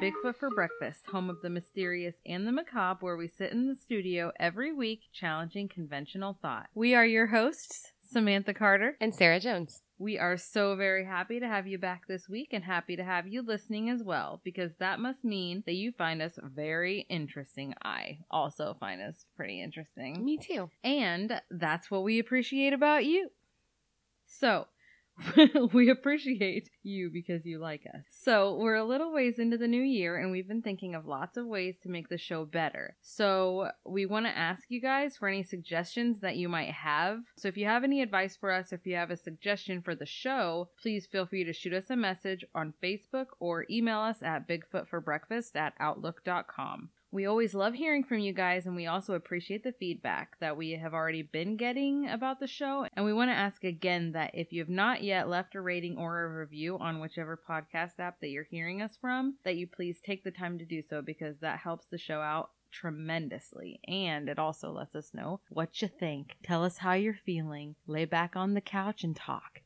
Bigfoot for Breakfast, home of the mysterious and the macabre, where we sit in the studio every week challenging conventional thought. We are your hosts, Samantha Carter. and Sarah Jones. We are so very happy to have you back this week and happy to have you listening as well, because that must mean that you find us very interesting. I also find us pretty interesting. Me too. And that's what we appreciate about you. So, we appreciate you because you like us. So, we're a little ways into the new year and we've been thinking of lots of ways to make the show better. So, we want to ask you guys for any suggestions that you might have. So, if you have any advice for us, if you have a suggestion for the show, please feel free to shoot us a message on Facebook or email us at bigfootforbreakfast at outlook.com. We always love hearing from you guys, and we also appreciate the feedback that we have already been getting about the show. And we want to ask again that if you have not yet left a rating or a review on whichever podcast app that you're hearing us from, that you please take the time to do so because that helps the show out tremendously and it also lets us know what you think. Tell us how you're feeling. Lay back on the couch and talk.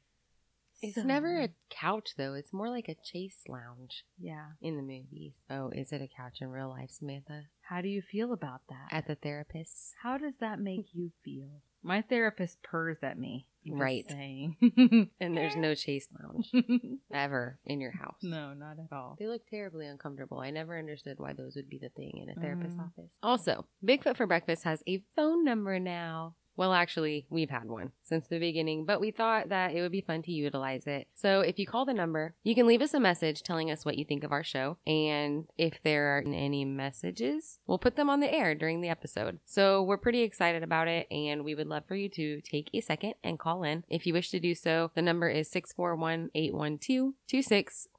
It's So- never a couch though. It's more like a chase lounge Yeah. in the movies. Oh, is it a couch in real life, Samantha? How do you feel about that? At the therapist. How does that make you feel? My therapist purrs at me. Right. saying. And there's no chase lounge ever in your house. no, not at all. They look terribly uncomfortable. I never understood why those would be the thing in a therapist's Mm. office. Also, Bigfoot for Breakfast has a phone number now. Well, actually, we've had one since the beginning, but we thought that it would be fun to utilize it. So if you call the number, you can leave us a message telling us what you think of our show. And if there are any messages, we'll put them on the air during the episode. So we're pretty excited about it, and we would love for you to take a second and call in. If you wish to do so, the number is 641 812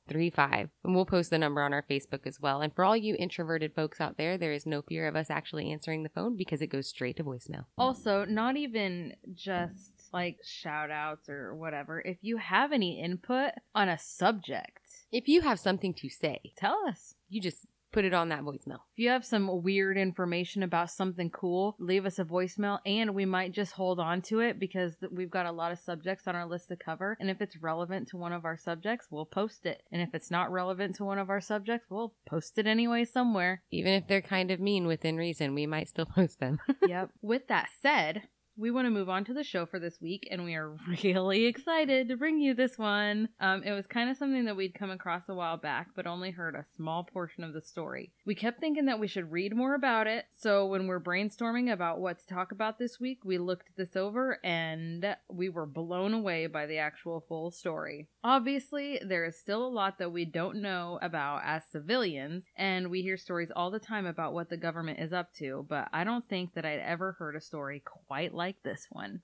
2635. And we'll post the number on our Facebook as well. And for all you introverted folks out there, there is no fear of us actually answering the phone because it goes straight to voicemail. Also, not even just like shout outs or whatever. If you have any input on a subject, If you have something to say, tell us. you just put it on that voicemail. If you have some weird information about something cool, leave us a voicemail and we might just hold on to it because we've got a lot of subjects on our list to cover. And if it's relevant to one of our subjects, we'll post it. And if it's not relevant to one of our subjects, we'll post it anyway somewhere. Even if they're kind of mean within reason, we might still post them. yep. With that said, we want to move on to the show for this week, and we are really excited to bring you this one. Um, it was kind of something that we'd come across a while back, but only heard a small portion of the story. We kept thinking that we should read more about it, so when we're brainstorming about what to talk about this week, we looked this over and we were blown away by the actual full story. Obviously, there is still a lot that we don't know about as civilians, and we hear stories all the time about what the government is up to, but I don't think that I'd ever heard a story quite like this one.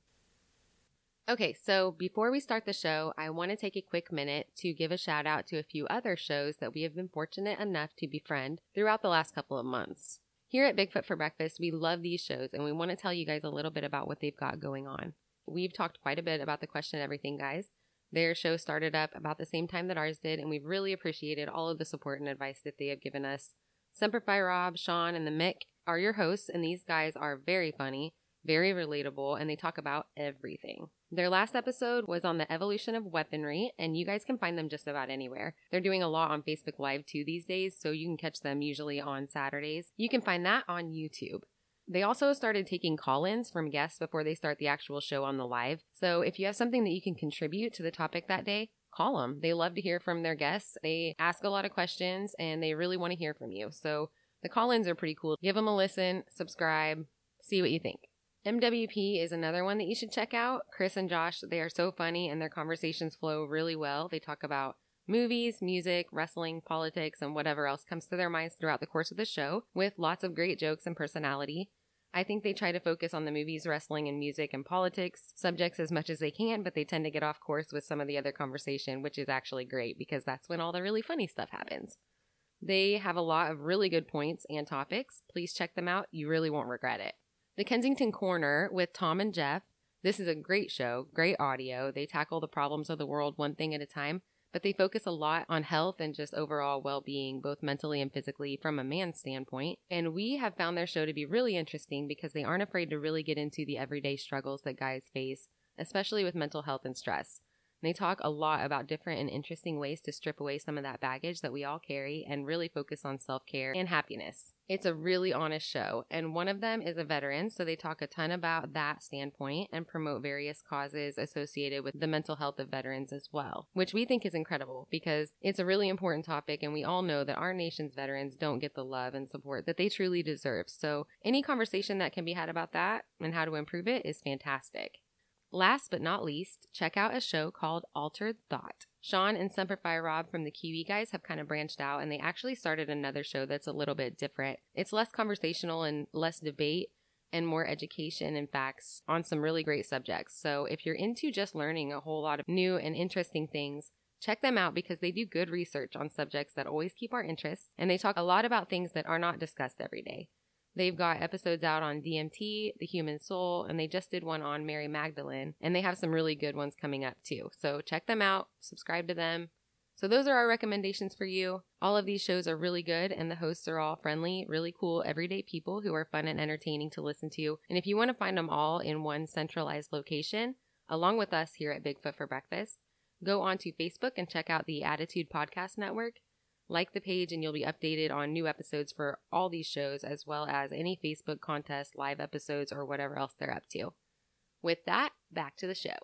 Okay, so before we start the show, I want to take a quick minute to give a shout out to a few other shows that we have been fortunate enough to befriend throughout the last couple of months. Here at Bigfoot for Breakfast, we love these shows and we want to tell you guys a little bit about what they've got going on. We've talked quite a bit about the Question Everything guys. Their show started up about the same time that ours did, and we've really appreciated all of the support and advice that they have given us. Semper Fi Rob, Sean, and the Mick are your hosts, and these guys are very funny, very relatable, and they talk about everything. Their last episode was on the evolution of weaponry, and you guys can find them just about anywhere. They're doing a lot on Facebook Live too these days, so you can catch them usually on Saturdays. You can find that on YouTube. They also started taking call ins from guests before they start the actual show on the live. So if you have something that you can contribute to the topic that day, call them. They love to hear from their guests. They ask a lot of questions and they really want to hear from you. So the call ins are pretty cool. Give them a listen, subscribe, see what you think. MWP is another one that you should check out. Chris and Josh, they are so funny and their conversations flow really well. They talk about movies, music, wrestling, politics, and whatever else comes to their minds throughout the course of the show with lots of great jokes and personality. I think they try to focus on the movies, wrestling, and music and politics subjects as much as they can, but they tend to get off course with some of the other conversation, which is actually great because that's when all the really funny stuff happens. They have a lot of really good points and topics. Please check them out. You really won't regret it. The Kensington Corner with Tom and Jeff. This is a great show, great audio. They tackle the problems of the world one thing at a time, but they focus a lot on health and just overall well being, both mentally and physically, from a man's standpoint. And we have found their show to be really interesting because they aren't afraid to really get into the everyday struggles that guys face, especially with mental health and stress. They talk a lot about different and interesting ways to strip away some of that baggage that we all carry and really focus on self care and happiness. It's a really honest show, and one of them is a veteran, so they talk a ton about that standpoint and promote various causes associated with the mental health of veterans as well, which we think is incredible because it's a really important topic, and we all know that our nation's veterans don't get the love and support that they truly deserve. So, any conversation that can be had about that and how to improve it is fantastic. Last but not least, check out a show called Altered Thought. Sean and Semperfi Rob from the Kiwi guys have kind of branched out and they actually started another show that's a little bit different. It's less conversational and less debate and more education and facts on some really great subjects. So if you're into just learning a whole lot of new and interesting things, check them out because they do good research on subjects that always keep our interest and they talk a lot about things that are not discussed every day. They've got episodes out on DMT, the human soul, and they just did one on Mary Magdalene, and they have some really good ones coming up too. So check them out, subscribe to them. So those are our recommendations for you. All of these shows are really good and the hosts are all friendly, really cool, everyday people who are fun and entertaining to listen to. And if you want to find them all in one centralized location, along with us here at Bigfoot for Breakfast, go onto Facebook and check out the Attitude Podcast Network like the page and you'll be updated on new episodes for all these shows, as well as any Facebook contest, live episodes, or whatever else they're up to. With that, back to the show.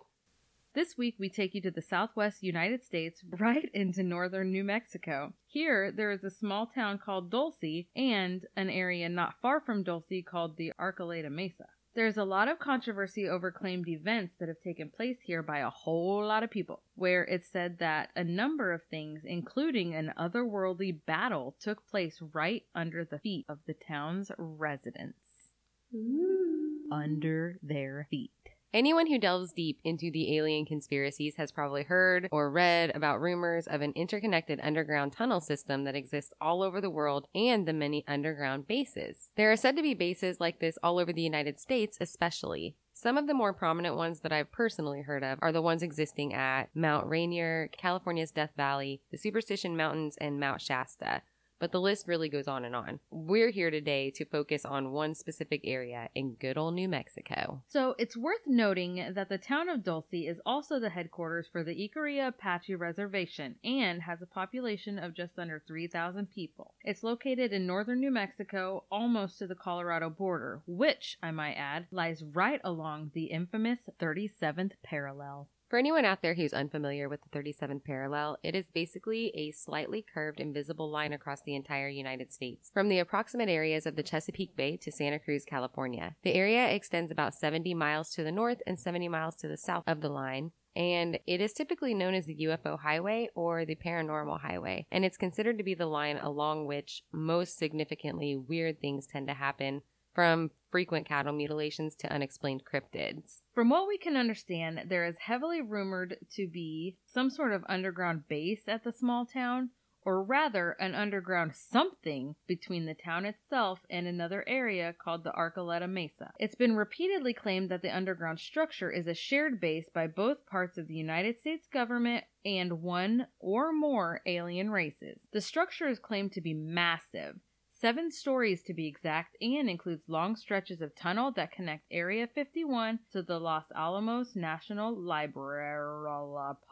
This week, we take you to the southwest United States, right into northern New Mexico. Here, there is a small town called Dulce and an area not far from Dulce called the Archuleta Mesa. There's a lot of controversy over claimed events that have taken place here by a whole lot of people, where it's said that a number of things, including an otherworldly battle, took place right under the feet of the town's residents. Ooh. Under their feet. Anyone who delves deep into the alien conspiracies has probably heard or read about rumors of an interconnected underground tunnel system that exists all over the world and the many underground bases. There are said to be bases like this all over the United States, especially. Some of the more prominent ones that I've personally heard of are the ones existing at Mount Rainier, California's Death Valley, the Superstition Mountains, and Mount Shasta but the list really goes on and on. We're here today to focus on one specific area in good old New Mexico. So it's worth noting that the town of Dulce is also the headquarters for the Jicarilla Apache Reservation and has a population of just under 3,000 people. It's located in northern New Mexico, almost to the Colorado border, which, I might add, lies right along the infamous 37th parallel. For anyone out there who's unfamiliar with the 37th parallel, it is basically a slightly curved invisible line across the entire United States, from the approximate areas of the Chesapeake Bay to Santa Cruz, California. The area extends about 70 miles to the north and 70 miles to the south of the line, and it is typically known as the UFO highway or the paranormal highway, and it's considered to be the line along which most significantly weird things tend to happen from frequent cattle mutilations to unexplained cryptids. From what we can understand, there is heavily rumored to be some sort of underground base at the small town, or rather, an underground something between the town itself and another area called the Archuleta Mesa. It's been repeatedly claimed that the underground structure is a shared base by both parts of the United States government and one or more alien races. The structure is claimed to be massive, seven stories to be exact, and includes long stretches of tunnel that connect Area 51 to the Los Alamos National Laboratory.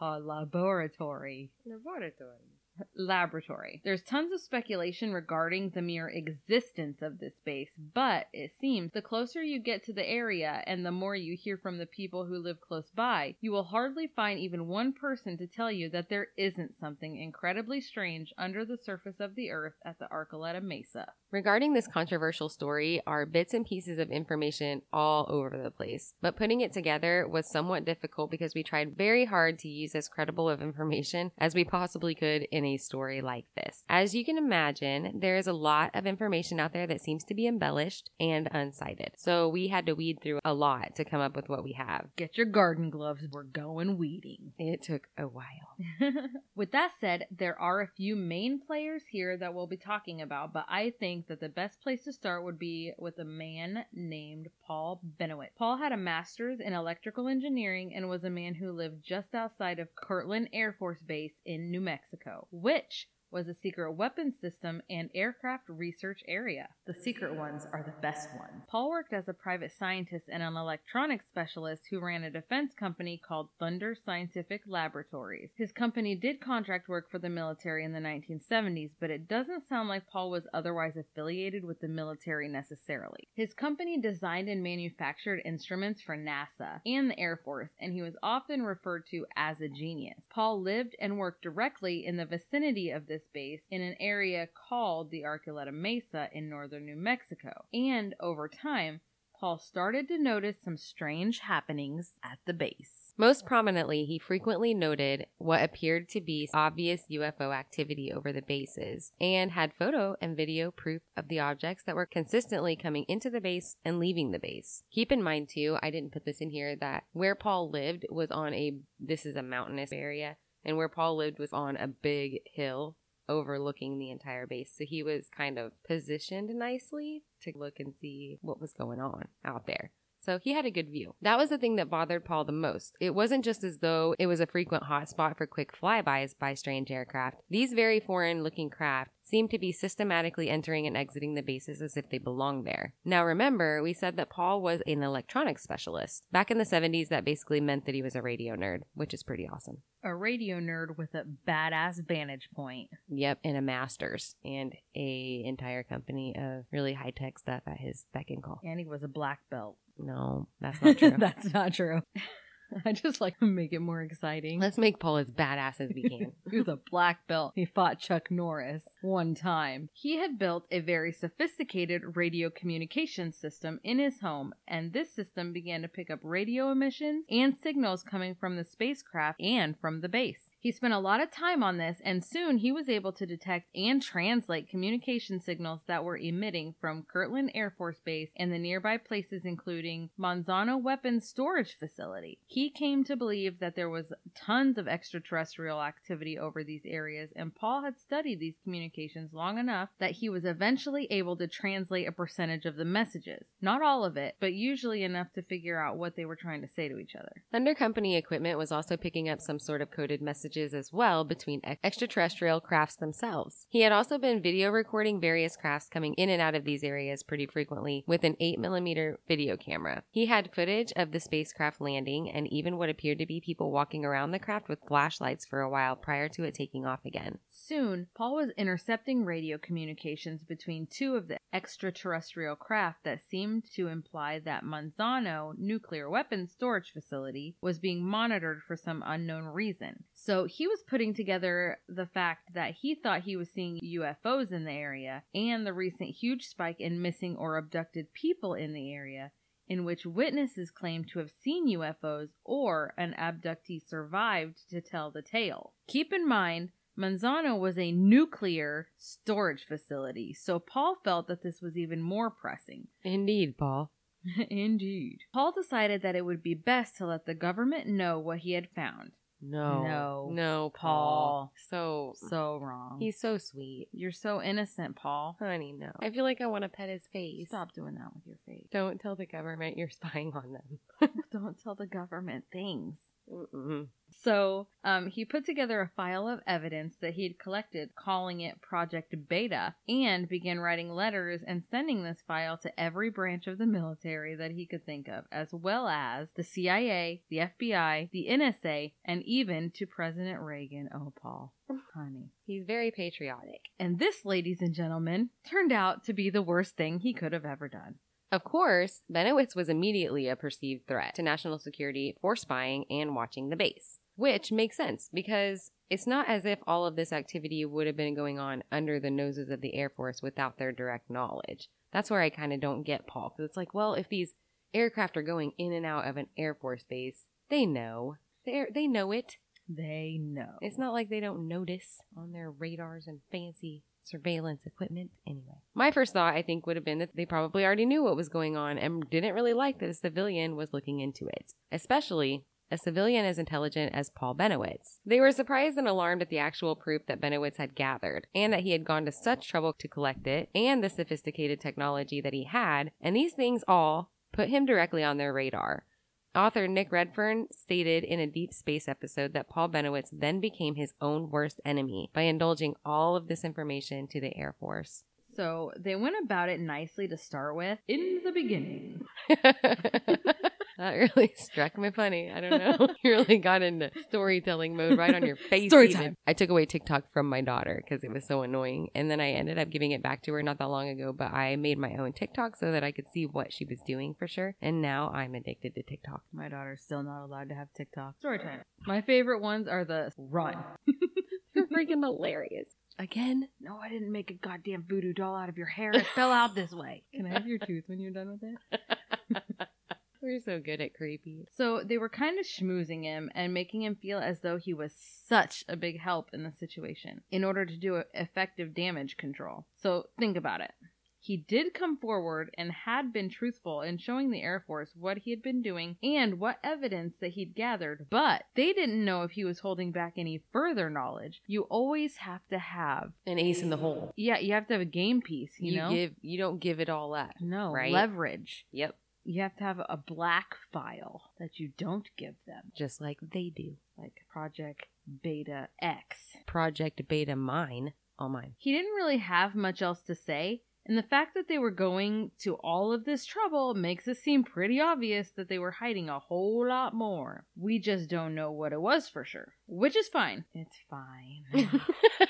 Laboratory laboratory. There's tons of speculation regarding the mere existence of this base, but it seems the closer you get to the area and the more you hear from the people who live close by, you will hardly find even one person to tell you that there isn't something incredibly strange under the surface of the earth at the Archuleta Mesa. Regarding this controversial story are bits and pieces of information all over the place, but putting it together was somewhat difficult because we tried very hard to use as credible of information as we possibly could in in a story like this. As you can imagine, there is a lot of information out there that seems to be embellished and uncited. So we had to weed through a lot to come up with what we have. Get your garden gloves. We're going weeding. It took a while. With that said, there are a few main players here that we'll be talking about, but I think that the best place to start would be with a man named Paul Bennewitz. Paul had a master's in electrical engineering and was a man who lived just outside of Kirtland Air Force Base in New Mexico, which was a secret weapons system and aircraft research area. The secret ones are the best ones. Paul worked as a private scientist and an electronics specialist who ran a defense company called Thunder Scientific Laboratories. His company did contract work for the military in the 1970s, but it doesn't sound like Paul was otherwise affiliated with the military necessarily. His company designed and manufactured instruments for NASA and the Air Force, and he was often referred to as a genius. Paul lived and worked directly in the vicinity of this base in an area called the Archuleta Mesa in northern New Mexico. And over time, Paul started to notice some strange happenings at the base. Most prominently, he frequently noted what appeared to be obvious UFO activity over the bases and had photo and video proof of the objects that were consistently coming into the base and leaving the base. Keep in mind, too, I didn't put this in here, that where Paul lived was on a, this is a mountainous area, and where Paul lived was on a big hill overlooking the entire base. So he was kind of positioned nicely to look and see what was going on out there. So he had a good view. That was the thing that bothered Paul the most. It wasn't just as though it was a frequent hotspot for quick flybys by strange aircraft. These very foreign looking craft seemed to be systematically entering and exiting the bases as if they belonged there. Now remember, we said that Paul was an electronics specialist. Back in the 70s, that basically meant that he was a radio nerd, which is pretty awesome. A radio nerd with a badass vantage point. Yep, and a master's and a entire company of really high tech stuff at his beck and call. And he was a black belt. No, that's not true. That's not true. I just like to make it more exciting. Let's make Paul as badass as we can. he was a black belt. He fought Chuck Norris one time. He had built a very sophisticated radio communication system in his home, and this system began to pick up radio emissions and signals coming from the spacecraft and from the base. He spent a lot of time on this, and soon he was able to detect and translate communication signals that were emitting from Kirtland Air Force Base and the nearby places, including Manzano Weapons Storage Facility. He came to believe that there was tons of extraterrestrial activity over these areas, and Paul had studied these communications long enough that he was eventually able to translate a percentage of the messages. Not all of it, but usually enough to figure out what they were trying to say to each other. Thunder Company equipment was also picking up some sort of coded messages as well between extraterrestrial crafts themselves. He had also been video recording various crafts coming in and out of these areas pretty frequently with an 8mm video camera. He had footage of the spacecraft landing and even what appeared to be people walking around the craft with flashlights for a while prior to it taking off again. Soon, Paul was intercepting radio communications between two of the extraterrestrial craft that seemed to imply that Manzano nuclear weapons storage facility was being monitored for some unknown reason. So he was putting together the fact that he thought he was seeing UFOs in the area and the recent huge spike in missing or abducted people in the area in which witnesses claimed to have seen UFOs or an abductee survived to tell the tale. Keep in mind, Manzano was a nuclear storage facility, so Paul felt that this was even more pressing. Indeed, Paul. Indeed. Paul decided that it would be best to let the government know what he had found. No. No. No, Paul. Paul. So So wrong. he's so sweet. You're so innocent, Paul. Honey, no. I feel like I want to pet his face. Stop doing that with your face. Don't tell the government you're spying on them. Don't tell the government things. Mm-mm. So um, he put together a file of evidence that he had collected, calling it Project Beta, and began writing letters and sending this file to every branch of the military that he could think of, as well as the CIA, the FBI, the NSA, and even to President Reagan. Oh, Paul. Honey. He's very patriotic. And this, ladies and gentlemen, turned out to be the worst thing he could have ever done. Of course, Bennewitz was immediately a perceived threat to national security for spying and watching the base, which makes sense because it's not as if all of this activity would have been going on under the noses of the Air Force without their direct knowledge. That's where I kind of don't get Paul because it's like, well, if these aircraft are going in and out of an Air Force base, they know. They they know it. They know. It's not like they don't notice on their radars and fancy surveillance equipment. Anyway, my first thought I think would have been that they probably already knew what was going on and didn't really like that a civilian was looking into it, especially a civilian as intelligent as Paul Bennewitz. They were surprised and alarmed at the actual proof that Bennewitz had gathered, and that he had gone to such trouble to collect it, and the sophisticated technology that he had, and these things all put him directly on their radar. Author Nick Redfern stated in a Deep Space episode that Paul Bennewitz then became his own worst enemy by indulging all of this information to the Air Force. So they went about it nicely to start with. In the beginning, that really struck me funny. I don't know. you really got into storytelling mode right on your face. Story even. time. I took away TikTok from my daughter because it was so annoying. And then I ended up giving it back to her not that long ago, but I made my own TikTok so that I could see what she was doing for sure. And now I'm addicted to TikTok. my daughter's still not allowed to have TikTok. Story time. My favorite ones are the run. You're freaking hilarious. Again? No, I didn't make a goddamn voodoo doll out of your hair. It fell out this way. Can I have your tooth when you're done with it? We're so good at creepy. So they were kind of schmoozing him and making him feel as though he was such a big help in the situation in order to do effective damage control. So think about it. He did come forward and had been truthful in showing the Air Force what he had been doing and what evidence that he'd gathered, but they didn't know if he was holding back any further knowledge. You always have to have, An ace in the hole. yeah, you have to have a game piece, you, You, know? give you don't give it all up. no, right? leverage. Yep. You have to have a black file that you don't give them, Just like they do. like Project Beta X. Project Beta mine. All mine. He didn't really have much else to say, and the fact that they were going to all of this trouble makes it seem pretty obvious that they were hiding a whole lot more. We just don't know what it was for sure, which is fine. It's fine.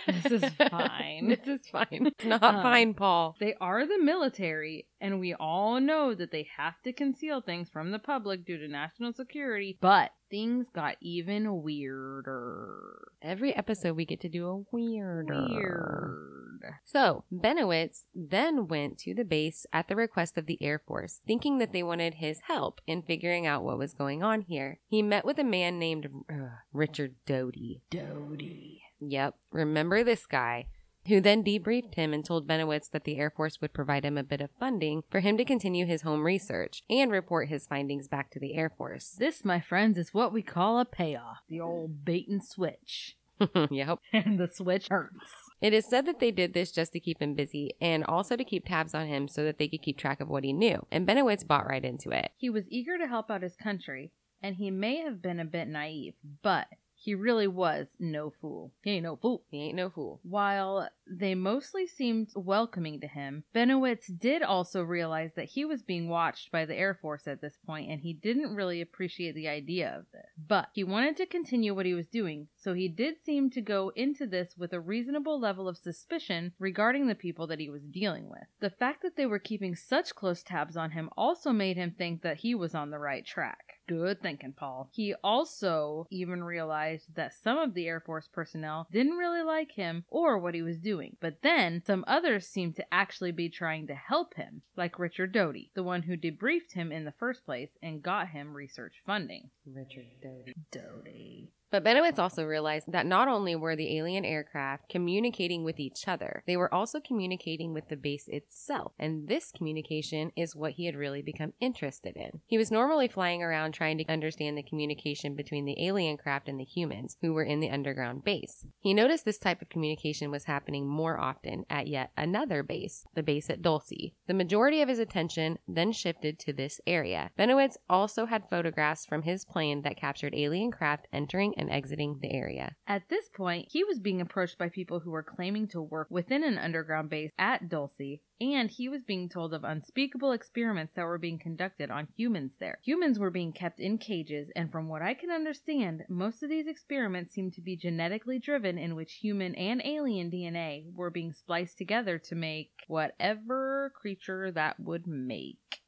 This is fine. this is fine. It's not Uh, fine, Paul. They are the military, and we all know that they have to conceal things from the public due to national security, but things got even weirder. Every episode we get to do a weirder. Weird. So, Bennewitz then went to the base at the request of the Air Force, thinking that they wanted his help in figuring out what was going on here. He met with a man named uh, Richard Doty. Doty. Yep, remember this guy? Who then debriefed him and told Bennewitz that the Air Force would provide him a bit of funding for him to continue his home research and report his findings back to the Air Force. This, my friends, is what we call a payoff. The old bait and switch. yep. And the switch hurts. It is said that they did this just to keep him busy and also to keep tabs on him so that they could keep track of what he knew. And Bennewitz bought right into it. He was eager to help out his country, and he may have been a bit naive, but he really was no fool. He ain't no fool. He ain't no fool. While they mostly seemed welcoming to him, Bennewitz did also realize that he was being watched by the Air Force at this point, and he didn't really appreciate the idea of this. But he wanted to continue what he was doing, so he did seem to go into this with a reasonable level of suspicion regarding the people that he was dealing with. The fact that they were keeping such close tabs on him also made him think that he was on the right track. Good thinking, Paul. He also even realized that some of the Air Force personnel didn't really like him or what he was doing. But then some others seemed to actually be trying to help him, like Richard Doty, the one who debriefed him in the first place and got him research funding. Richard Doty. Doty. But Bennewitz also realized that not only were the alien aircraft communicating with each other, they were also communicating with the base itself. And this communication is what he had really become interested in. He was normally flying around trying to understand the communication between the alien craft and the humans who were in the underground base. He noticed this type of communication was happening more often at yet another base, the base at Dulce. The majority of his attention then shifted to this area. Bennewitz also had photographs from his plane that captured alien craft entering and exiting the area. At this point, he was being approached by people who were claiming to work within an underground base at Dulce, and he was being told of unspeakable experiments that were being conducted on humans there. Humans were being kept in cages, and from what I can understand, most of these experiments seem to be genetically driven, in which human and alien DNA were being spliced together to make whatever creature that would make.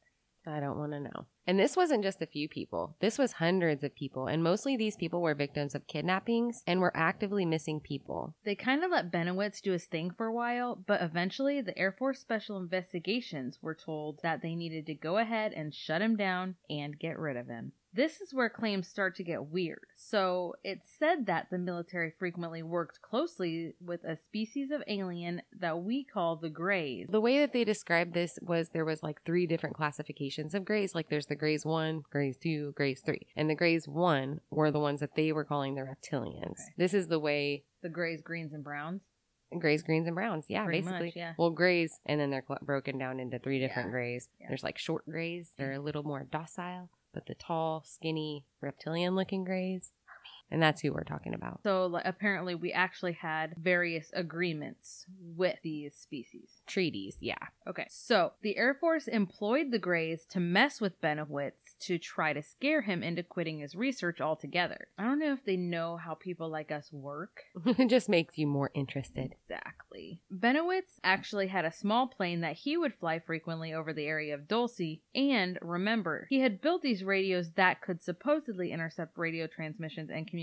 I don't want to know. And this wasn't just a few people. This was hundreds of people, and mostly these people were victims of kidnappings and were actively missing people. They kind of let Bennewitz do his thing for a while, but eventually the Air Force Special Investigations were told that they needed to go ahead and shut him down and get rid of him. This is where claims start to get weird. So, it's said that the military frequently worked closely with a species of alien that we call the Greys. The way that they described this was there was like three different classifications of grays. Like there's the grays 1, grays 2, grays 3. And the grays 1 were the ones that they were calling the reptilians. Okay. This is the way The Greys, Greens, and Browns. grays, greens, and browns. Yeah, Pretty basically. much, yeah. Well, grays, and then they're broken down into three different Yeah. grays. Yeah. There's like short grays. They're a little more docile, but the tall, skinny, reptilian-looking grays are me. And that's who we're talking about. So, like, apparently, we actually had various agreements with these species. Treaties, yeah. Okay, so the Air Force employed the Greys to mess with Bennewitz to try to scare him into quitting his research altogether. I don't know if they know how people like us work. it just makes you more interested. Exactly. Bennewitz actually had a small plane that he would fly frequently over the area of Dulce, and remember, he had built these radios that could supposedly intercept radio transmissions and communications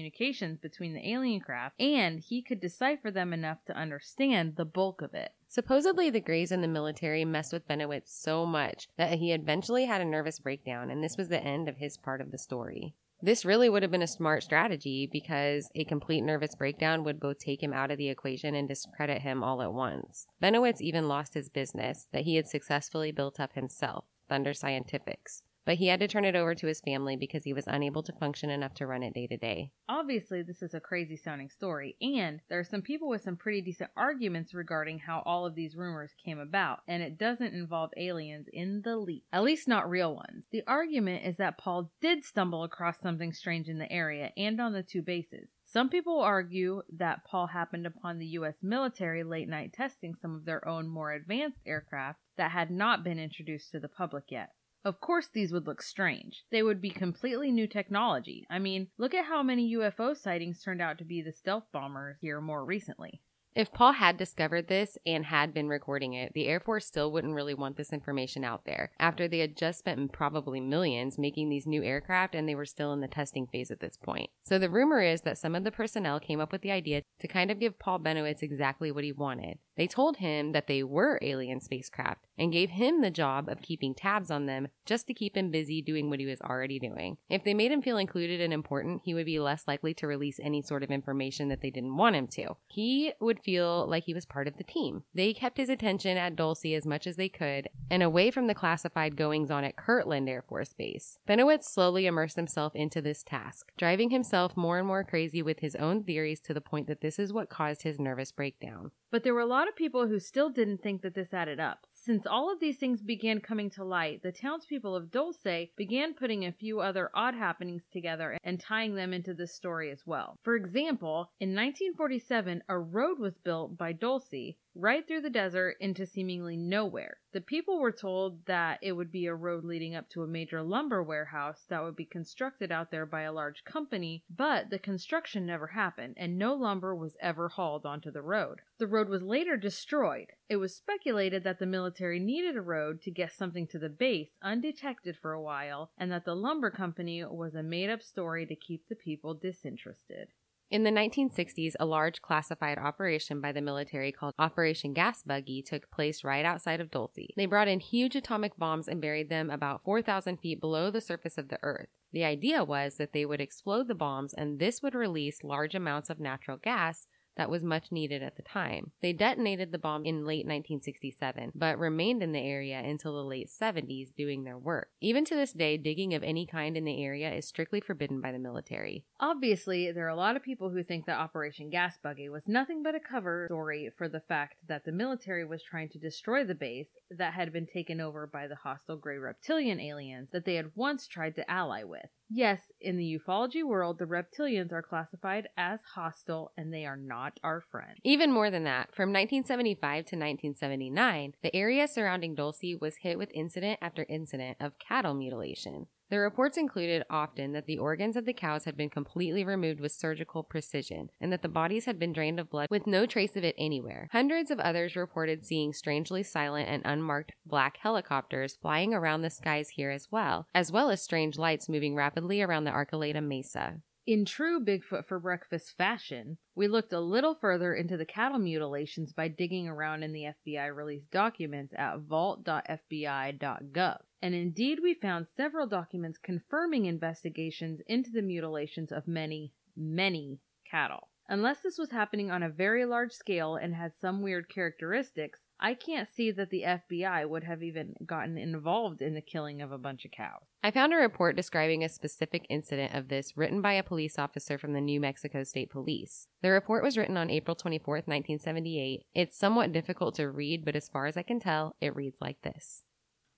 between the alien craft, and he could decipher them enough to understand the bulk of it. Supposedly, the Greys in the military messed with Bennewitz so much that he eventually had a nervous breakdown, and this was the end of his part of the story. This really would have been a smart strategy because a complete nervous breakdown would both take him out of the equation and discredit him all at once. Bennewitz even lost his business that he had successfully built up himself, Thunder Scientifics, but he had to turn it over to his family because he was unable to function enough to run it day to day. Obviously, this is a crazy sounding story, and there are some people with some pretty decent arguments regarding how all of these rumors came about, and it doesn't involve aliens in the least. At least not real ones. The argument is that Paul did stumble across something strange in the area and on the two bases. Some people argue that Paul happened upon the U.S. military late night testing some of their own more advanced aircraft that had not been introduced to the public yet. Of course, these would look strange. They would be completely new technology. I mean, look at how many UFO sightings turned out to be the stealth bombers here more recently. If Paul had discovered this and had been recording it, the Air Force still wouldn't really want this information out there after they had just spent probably millions making these new aircraft and they were still in the testing phase at this point. So the rumor is that some of the personnel came up with the idea to kind of give Paul Bennewitz exactly what he wanted. They told him that they were alien spacecraft and gave him the job of keeping tabs on them just to keep him busy doing what he was already doing. If they made him feel included and important, he would be less likely to release any sort of information that they didn't want him to. He would feel like he was part of the team. They kept his attention at Dulce as much as they could and away from the classified goings on at Kirtland Air Force Base. Bennewitz slowly immersed himself into this task, driving himself more and more crazy with his own theories to the point that this is what caused his nervous breakdown. But there were a lot of people who still didn't think that this added up. Since all of these things began coming to light, the townspeople of Dulce began putting a few other odd happenings together and tying them into this story as well. For example, in 1947, a road was built by Dulce right through the desert into seemingly nowhere. The people were told that it would be a road leading up to a major lumber warehouse that would be constructed out there by a large company, but the construction never happened and no lumber was ever hauled onto the road. The road was later destroyed. It was speculated that the military needed a road to get something to the base undetected for a while and that the lumber company was a made up story to keep the people disinterested. In the 1960s, a large classified operation by the military called Operation Gas Buggy took place right outside of Dulce. They brought in huge atomic bombs and buried them about 4,000 feet below the surface of the Earth. The idea was that they would explode the bombs and this would release large amounts of natural gas that was much needed at the time. They detonated the bomb in late 1967, but remained in the area until the late 70s doing their work. Even to this day, digging of any kind in the area is strictly forbidden by the military. Obviously, there are a lot of people who think that Operation Gas Buggy was nothing but a cover story for the fact that the military was trying to destroy the base that had been taken over by the hostile gray reptilian aliens that they had once tried to ally with. Yes, in the ufology world, the reptilians are classified as hostile and they are not our friend. Even more than that, from 1975 to 1979, the area surrounding Dulce was hit with incident after incident of cattle mutilation. The reports included often that the organs of the cows had been completely removed with surgical precision and that the bodies had been drained of blood with no trace of it anywhere. Hundreds of others reported seeing strangely silent and unmarked black helicopters flying around the skies here as well, as well as strange lights moving rapidly around the Archuleta Mesa. In true Bigfoot for breakfast fashion, we looked a little further into the cattle mutilations by digging around in the FBI released documents at vault.fbi.gov. And indeed, we found several documents confirming investigations into the mutilations of many, many cattle. Unless this was happening on a very large scale and had some weird characteristics, I can't see that the FBI would have even gotten involved in the killing of a bunch of cows. I found a report describing a specific incident of this written by a police officer from the New Mexico State Police. The report was written on April 24, 1978. It's somewhat difficult to read, but as far as I can tell, it reads like this.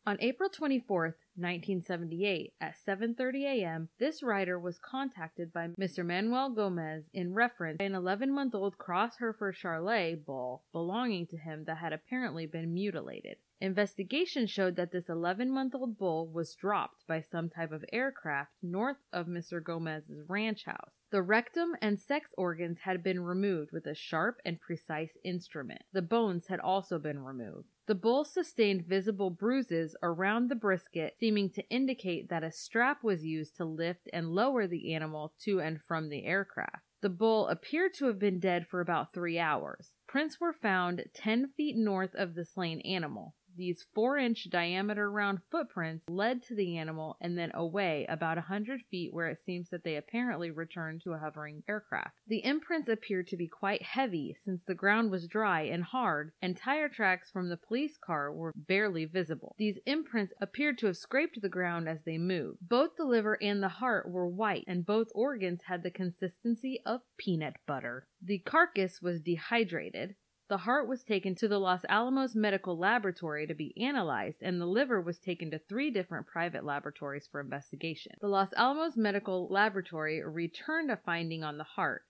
On April 24, 1978, at 7:30 a.m., this writer was contacted by Mr. Manuel Gomez in reference to an 11-month-old cross Hereford Charolais bull belonging to him that had apparently been mutilated. Investigation showed that this 11-month-old bull was dropped by some type of aircraft north of Mr. Gomez's ranch house. The rectum and sex organs had been removed with a sharp and precise instrument. The bones had also been removed. The bull sustained visible bruises around the brisket, seeming to indicate that a strap was used to lift and lower the animal to and from the aircraft. The bull appeared to have been dead for about three hours. Prints were found 10 feet north of the slain animal. These four inch diameter round footprints led to the animal and then away about a hundred feet where it seems that they apparently returned to a hovering aircraft. The imprints appeared to be quite heavy since the ground was dry and hard and tire tracks from the police car were barely visible. These imprints appeared to have scraped the ground as they moved. Both the liver and the heart were white and both organs had the consistency of peanut butter. The carcass was dehydrated. The heart was taken to the Los Alamos Medical Laboratory to be analyzed, and the liver was taken to three different private laboratories for investigation. The Los Alamos Medical Laboratory returned a finding on the heart.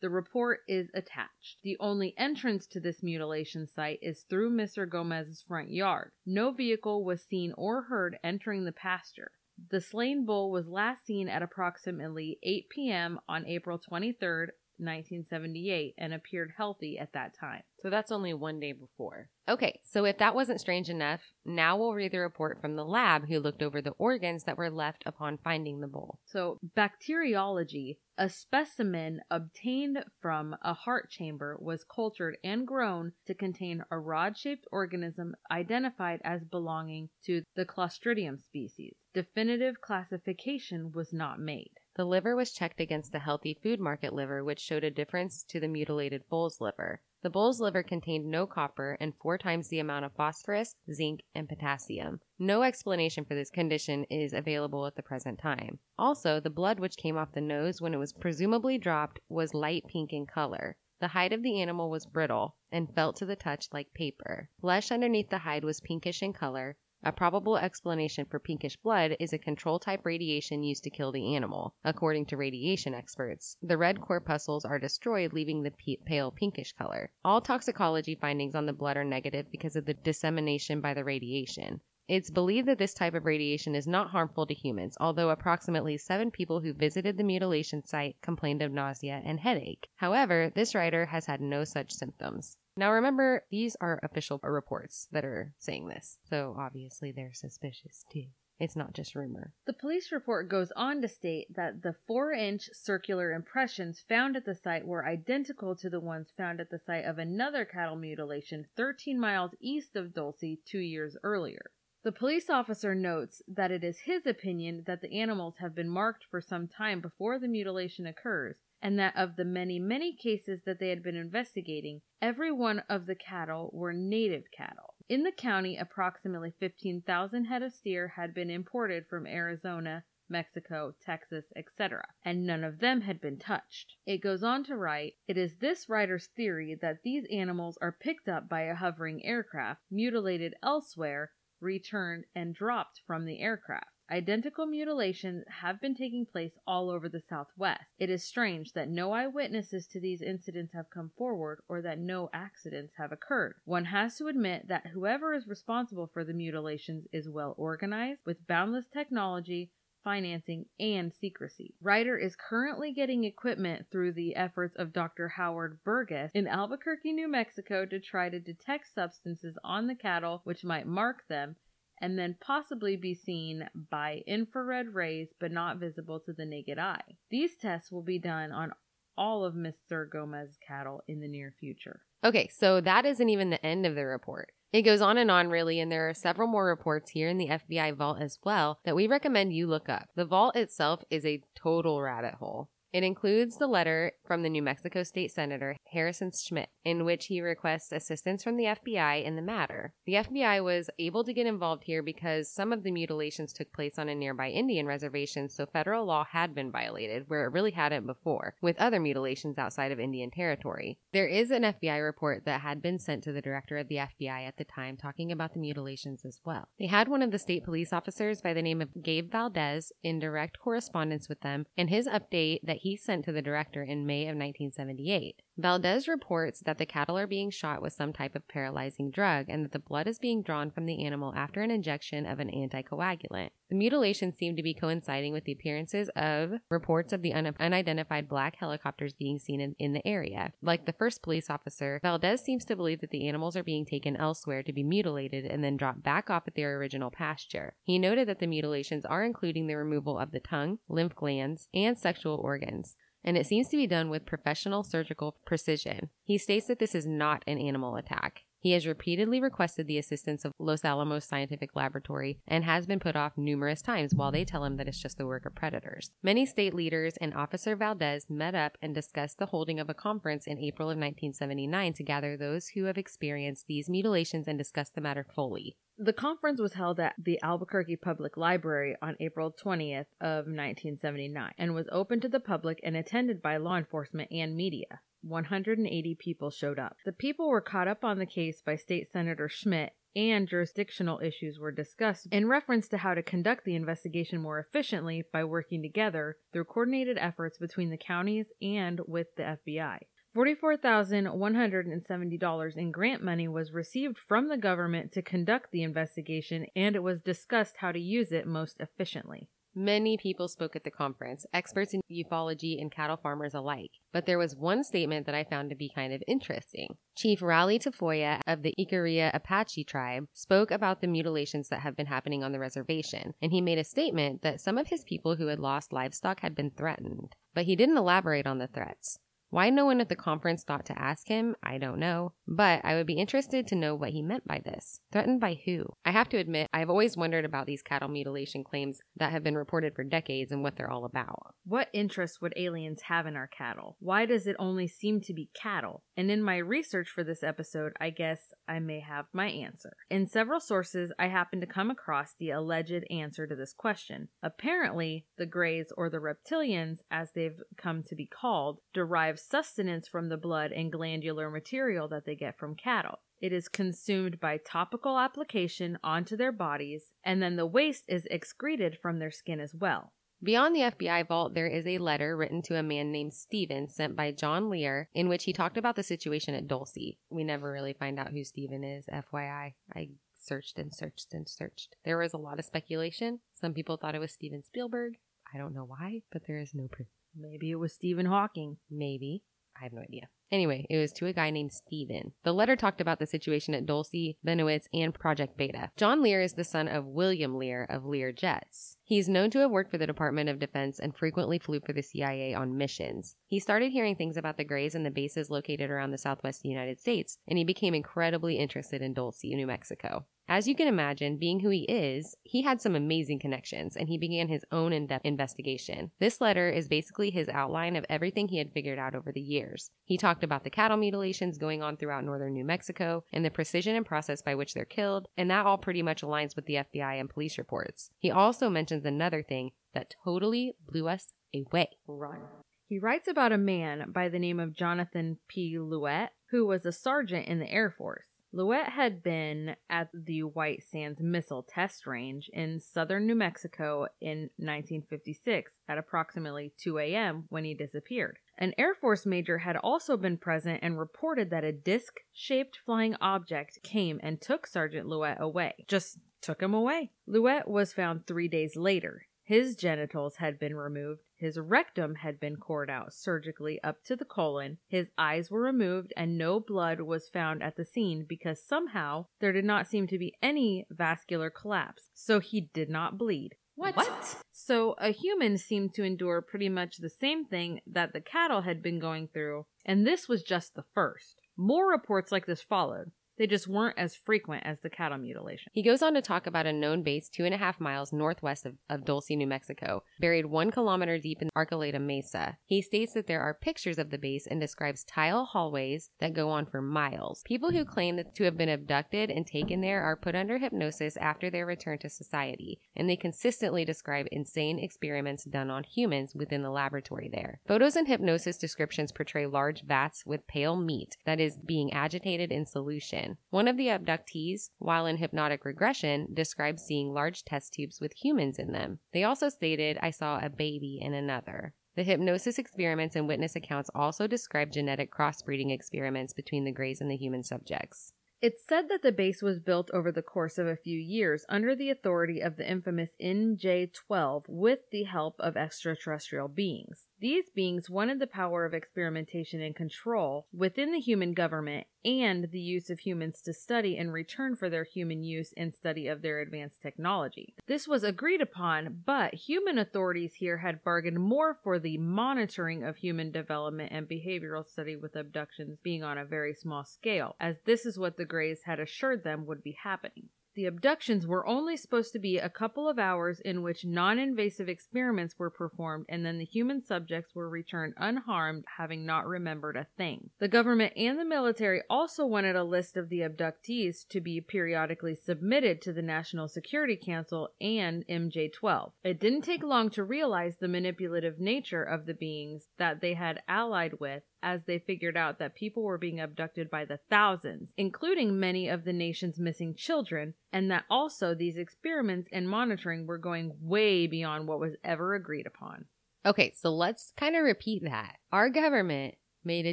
The report is attached. The only entrance to this mutilation site is through Mr. Gomez's front yard. No vehicle was seen or heard entering the pasture. The slain bull was last seen at approximately 8 p.m. on April 23rd, 1978 and appeared healthy at that time. So that's only one day before. Okay, so if that wasn't strange enough, now we'll read the report from the lab who looked over the organs that were left upon finding the bowl. So, bacteriology, a specimen obtained from a heart chamber was cultured and grown to contain a rod shaped organism identified as belonging to the Clostridium species. Definitive classification was not made. The liver was checked against the healthy food market liver, which showed a difference to the mutilated bull's liver. The bull's liver contained no copper and four times the amount of phosphorus, zinc, and potassium. No explanation for this condition is available at the present time. Also, the blood which came off the nose when it was presumably dropped was light pink in color. The hide of the animal was brittle and felt to the touch like paper. Flesh underneath the hide was pinkish in color. A probable explanation for pinkish blood is a control type radiation used to kill the animal, according to radiation experts. The red corpuscles are destroyed, leaving the p- pale pinkish color. All toxicology findings on the blood are negative because of the dissemination by the radiation. It's believed that this type of radiation is not harmful to humans, although approximately seven people who visited the mutilation site complained of nausea and headache. However, this writer has had no such symptoms. Now remember, these are official reports that are saying this, so obviously they're suspicious too. It's not just rumor. The police report goes on to state that the 4 inch circular impressions found at the site were identical to the ones found at the site of another cattle mutilation 13 miles east of Dulce two years earlier. The police officer notes that it is his opinion that the animals have been marked for some time before the mutilation occurs, and that of the many, many cases that they had been investigating, every one of the cattle were native cattle. In the county, approximately 15,000 head of steer had been imported from Arizona, Mexico, Texas, etc., and none of them had been touched. It goes on to write It is this writer's theory that these animals are picked up by a hovering aircraft, mutilated elsewhere, returned, and dropped from the aircraft. Identical mutilations have been taking place all over the Southwest. It is strange that no eyewitnesses to these incidents have come forward or that no accidents have occurred. One has to admit that whoever is responsible for the mutilations is well organized, with boundless technology, financing, and secrecy. Ryder is currently getting equipment through the efforts of Dr. Howard Burgess in Albuquerque, New Mexico to try to detect substances on the cattle which might mark them and then possibly be seen by infrared rays but not visible to the naked eye. These tests will be done on all of Mr. Gomez's cattle in the near future. Okay, so that isn't even the end of the report. It goes on and on, really, and there are several more reports here in the FBI vault as well that we recommend you look up. The vault itself is a total rabbit hole. It includes the letter from the New Mexico State Senator Harrison Schmitt, in which he requests assistance from the FBI in the matter. The FBI was able to get involved here because some of the mutilations took place on a nearby Indian reservation, so federal law had been violated, where it really hadn't before, with other mutilations outside of Indian territory. There is an FBI report that had been sent to the director of the FBI at the time talking about the mutilations as well. They had one of the state police officers by the name of Gabe Valdez in direct correspondence with them, and his update that he sent to the director in May of 1978. Valdez reports that the cattle are being shot with some type of paralyzing drug and that the blood is being drawn from the animal after an injection of an anticoagulant. The mutilations seem to be coinciding with the appearances of reports of the un- unidentified black helicopters being seen in, in the area. Like the first police officer, Valdez seems to believe that the animals are being taken elsewhere to be mutilated and then dropped back off at their original pasture. He noted that the mutilations are including the removal of the tongue, lymph glands, and sexual organs and it seems to be done with professional surgical precision. He states that this is not an animal attack. He has repeatedly requested the assistance of Los Alamos Scientific Laboratory and has been put off numerous times while they tell him that it's just the work of predators. Many state leaders and Officer Valdez met up and discussed the holding of a conference in April of 1979 to gather those who have experienced these mutilations and discuss the matter fully. The conference was held at the Albuquerque Public Library on April 20th of 1979 and was open to the public and attended by law enforcement and media. 180 people showed up. The people were caught up on the case by State Senator Schmitt and jurisdictional issues were discussed in reference to how to conduct the investigation more efficiently by working together through coordinated efforts between the counties and with the FBI. $44,170 in grant money was received from the government to conduct the investigation, and it was discussed how to use it most efficiently. Many people spoke at the conference, experts in ufology and cattle farmers alike. But there was one statement that I found to be kind of interesting. Chief Raleigh Tafoya of the Jicarilla Apache tribe spoke about the mutilations that have been happening on the reservation, and he made a statement that some of his people who had lost livestock had been threatened. But he didn't elaborate on the threats. Why no one at the conference thought to ask him, I don't know, but I would be interested to know what he meant by this. Threatened by who? I have to admit, I've always wondered about these cattle mutilation claims that have been reported for decades and what they're all about. What interest would aliens have in our cattle? Why does it only seem to be cattle? And in my research for this episode, I guess I may have my answer. In several sources, I happened to come across the alleged answer to this question. Apparently, the Greys, or the reptilians, as they've come to be called, derive sustenance from the blood and glandular material that they get from cattle. It is consumed by topical application onto their bodies, and then the waste is excreted from their skin as well. Beyond the FBI vault, there is a letter written to a man named Steven sent by John Lear in which he talked about the situation at Dulce. We never really find out who Steven is, FYI. I searched and searched and searched. There was a lot of speculation. Some people thought it was Steven Spielberg. I don't know why, but there is no proof. Maybe it was Stephen Hawking. Maybe. I have no idea. Anyway, it was to a guy named Steven. The letter talked about the situation at Dulce, Bennewitz, and Project Beta. John Lear is the son of William Lear of Lear Jets. He's known to have worked for the Department of Defense and frequently flew for the CIA on missions. He started hearing things about the Greys and the bases located around the southwest United States, and he became incredibly interested in Dulce, New Mexico. As you can imagine, being who he is, he had some amazing connections and he began his own in depth investigation. This letter is basically his outline of everything he had figured out over the years. He talked about the cattle mutilations going on throughout northern New Mexico and the precision and process by which they're killed, and that all pretty much aligns with the FBI and police reports. He also mentions another thing that totally blew us away. Run. He writes about a man by the name of Jonathan P. Louette, who was a sergeant in the Air Force. Louette had been at the White Sands Missile Test Range in southern New Mexico in 1956 at approximately 2 a.m. when he disappeared. An Air Force major had also been present and reported that a disc shaped flying object came and took Sergeant Louette away. Just took him away. Louette was found three days later. His genitals had been removed, his rectum had been cored out surgically up to the colon, his eyes were removed, and no blood was found at the scene because somehow there did not seem to be any vascular collapse, so he did not bleed. What? what? So a human seemed to endure pretty much the same thing that the cattle had been going through, and this was just the first. More reports like this followed. They just weren't as frequent as the cattle mutilation. He goes on to talk about a known base two and a half miles northwest of, of Dulce, New Mexico, buried one kilometer deep in Archuleta Mesa. He states that there are pictures of the base and describes tile hallways that go on for miles. People who claim that to have been abducted and taken there are put under hypnosis after their return to society, and they consistently describe insane experiments done on humans within the laboratory there. Photos and hypnosis descriptions portray large vats with pale meat that is being agitated in solution. One of the abductees, while in hypnotic regression, described seeing large test tubes with humans in them. They also stated, I saw a baby in another. The hypnosis experiments and witness accounts also describe genetic crossbreeding experiments between the Greys and the human subjects. It's said that the base was built over the course of a few years under the authority of the infamous MJ 12 with the help of extraterrestrial beings. These beings wanted the power of experimentation and control within the human government and the use of humans to study in return for their human use and study of their advanced technology. This was agreed upon, but human authorities here had bargained more for the monitoring of human development and behavioral study with abductions being on a very small scale, as this is what the Greys had assured them would be happening. The abductions were only supposed to be a couple of hours in which non invasive experiments were performed, and then the human subjects were returned unharmed, having not remembered a thing. The government and the military also wanted a list of the abductees to be periodically submitted to the National Security Council and MJ 12. It didn't take long to realize the manipulative nature of the beings that they had allied with as they figured out that people were being abducted by the thousands, including many of the nation's missing children, and that also these experiments and monitoring were going way beyond what was ever agreed upon. Okay, so let's kind of repeat that. Our government made a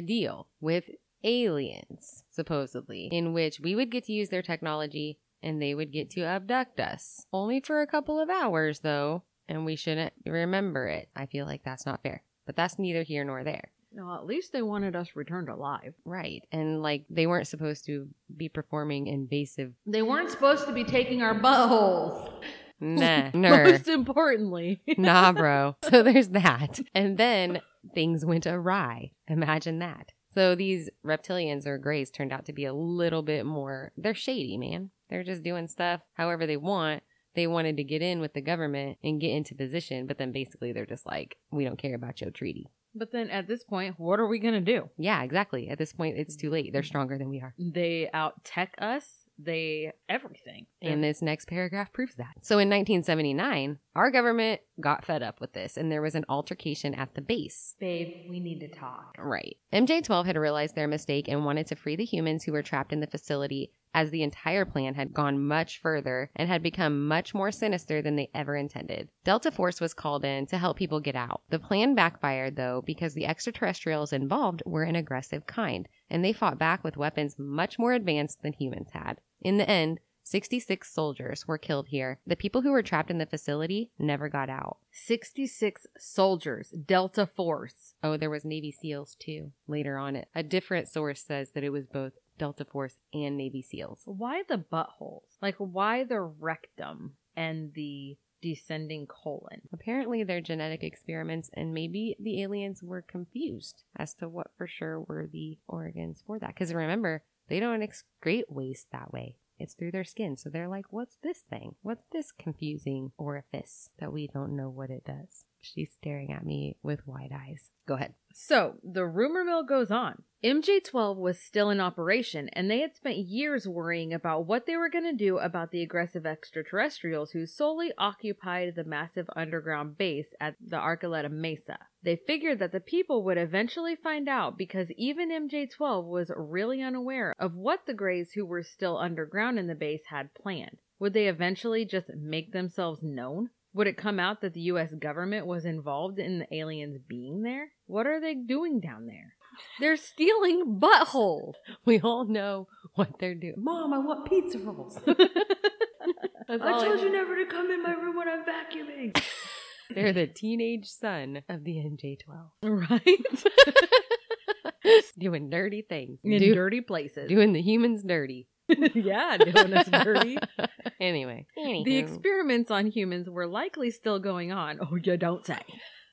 deal with aliens, supposedly, in which we would get to use their technology and they would get to abduct us. Only for a couple of hours, though, and we shouldn't remember it. I feel like that's not fair. But that's neither here nor there. Well, at least they wanted us returned alive. Right. And like they weren't supposed to be performing invasive. They weren't supposed to be taking our buttholes. Nah, ner. Most importantly. nah, bro. So there's that. And then things went awry. Imagine that. So these reptilians or greys turned out to be a little bit more, they're shady, man. They're just doing stuff however they want. They wanted to get in with the government and get into position, but then basically they're just like, we don't care about your treaty. But then at this point, what are we going to do? Yeah, exactly. At this point, it's too late. They're mm. stronger than we are. They out tech us. They everything. And this next paragraph proves that. So in 1979, our government got fed up with this and there was an altercation at the base. babe, we need to talk. Right. MJ12 had realized their mistake and wanted to free the humans who were trapped in the facility as the entire plan had gone much further and had become much more sinister than they ever intended. Delta Force was called in to help people get out. The plan backfired though because the extraterrestrials involved were an aggressive kind and they fought back with weapons much more advanced than humans had. In the end, 66 soldiers were killed here. The people who were trapped in the facility never got out. 66 soldiers, Delta Force. Oh, there was Navy SEALs too. Later on, it a different source says that it was both Delta Force and Navy SEALs. Why the buttholes? Like, why the rectum and the descending colon? Apparently, they're genetic experiments, and maybe the aliens were confused as to what for sure were the organs for that. Because remember, they don't excrete waste that way. It's through their skin. So they're like, what's this thing? What's this confusing orifice that we don't know what it does? She's staring at me with wide eyes. Go ahead. So, the rumor mill goes on. MJ 12 was still in operation, and they had spent years worrying about what they were going to do about the aggressive extraterrestrials who solely occupied the massive underground base at the Archuleta Mesa. They figured that the people would eventually find out because even MJ 12 was really unaware of what the Greys who were still underground in the base had planned. Would they eventually just make themselves known? Would it come out that the US government was involved in the aliens being there? What are they doing down there? They're stealing buttholes. We all know what they're doing. Mom, I want pizza rolls. I told you never to come in my room when I'm vacuuming. They're the teenage son of the MJ12. right? doing dirty things. In Do- dirty places. doing the humans dirty. yeah, doing us dirty. anyway. The experiments on humans were likely still going on. Oh, you don't say.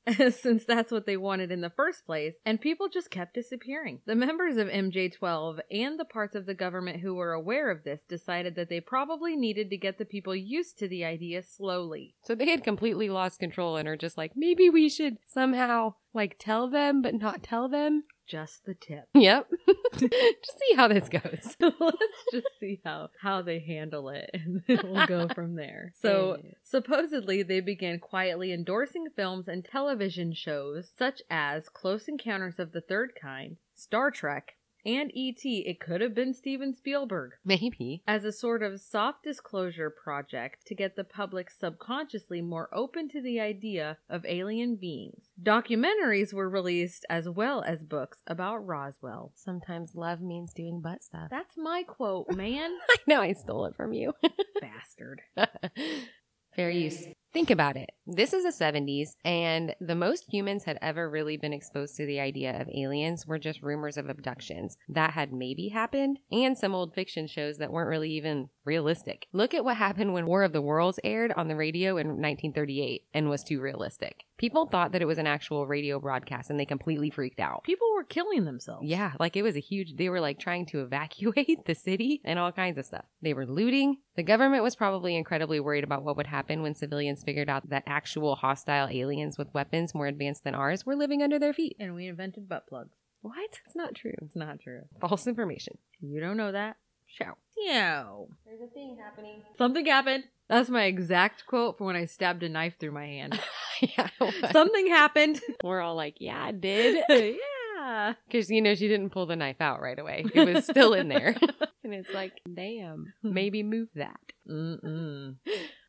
Since that's what they wanted in the first place, and people just kept disappearing. The members of MJ12 and the parts of the government who were aware of this decided that they probably needed to get the people used to the idea slowly. So they had completely lost control and are just like, maybe we should somehow like tell them, but not tell them. Just the tip. Yep. just see how this goes. Let's just see how how they handle it, and then we'll go from there. So supposedly they began quietly endorsing films and television shows such as Close Encounters of the Third Kind, Star Trek, and E.T. It could have been Steven Spielberg. Maybe. As a sort of soft disclosure project to get the public subconsciously more open to the idea of alien beings. Documentaries were released as well as books about Roswell. Sometimes love means doing butt stuff. That's my quote, man. I know I stole it from you. Bastard. Fair use. Think about it. This is the 70s, and the most humans had ever really been exposed to the idea of aliens were just rumors of abductions that had maybe happened, and some old fiction shows that weren't really even realistic. Look at what happened when War of the Worlds aired on the radio in 1938 and was too realistic. People thought that it was an actual radio broadcast and they completely freaked out. People were killing themselves. Yeah, like it was a huge, they were like trying to evacuate the city and all kinds of stuff. They were looting. The government was probably incredibly worried about what would happen when civilians figured out that actual hostile aliens with weapons more advanced than ours were living under their feet. And we invented butt plugs. What? It's not true. It's not true. False information. You don't know that? Show. No. There's a thing happening. Something happened. That's my exact quote for when I stabbed a knife through my hand. yeah. Something happened. We're all like, yeah, I did. yeah. Because, you know, she didn't pull the knife out right away. It was still in there. and it's like, damn, maybe move that. Mm-mm.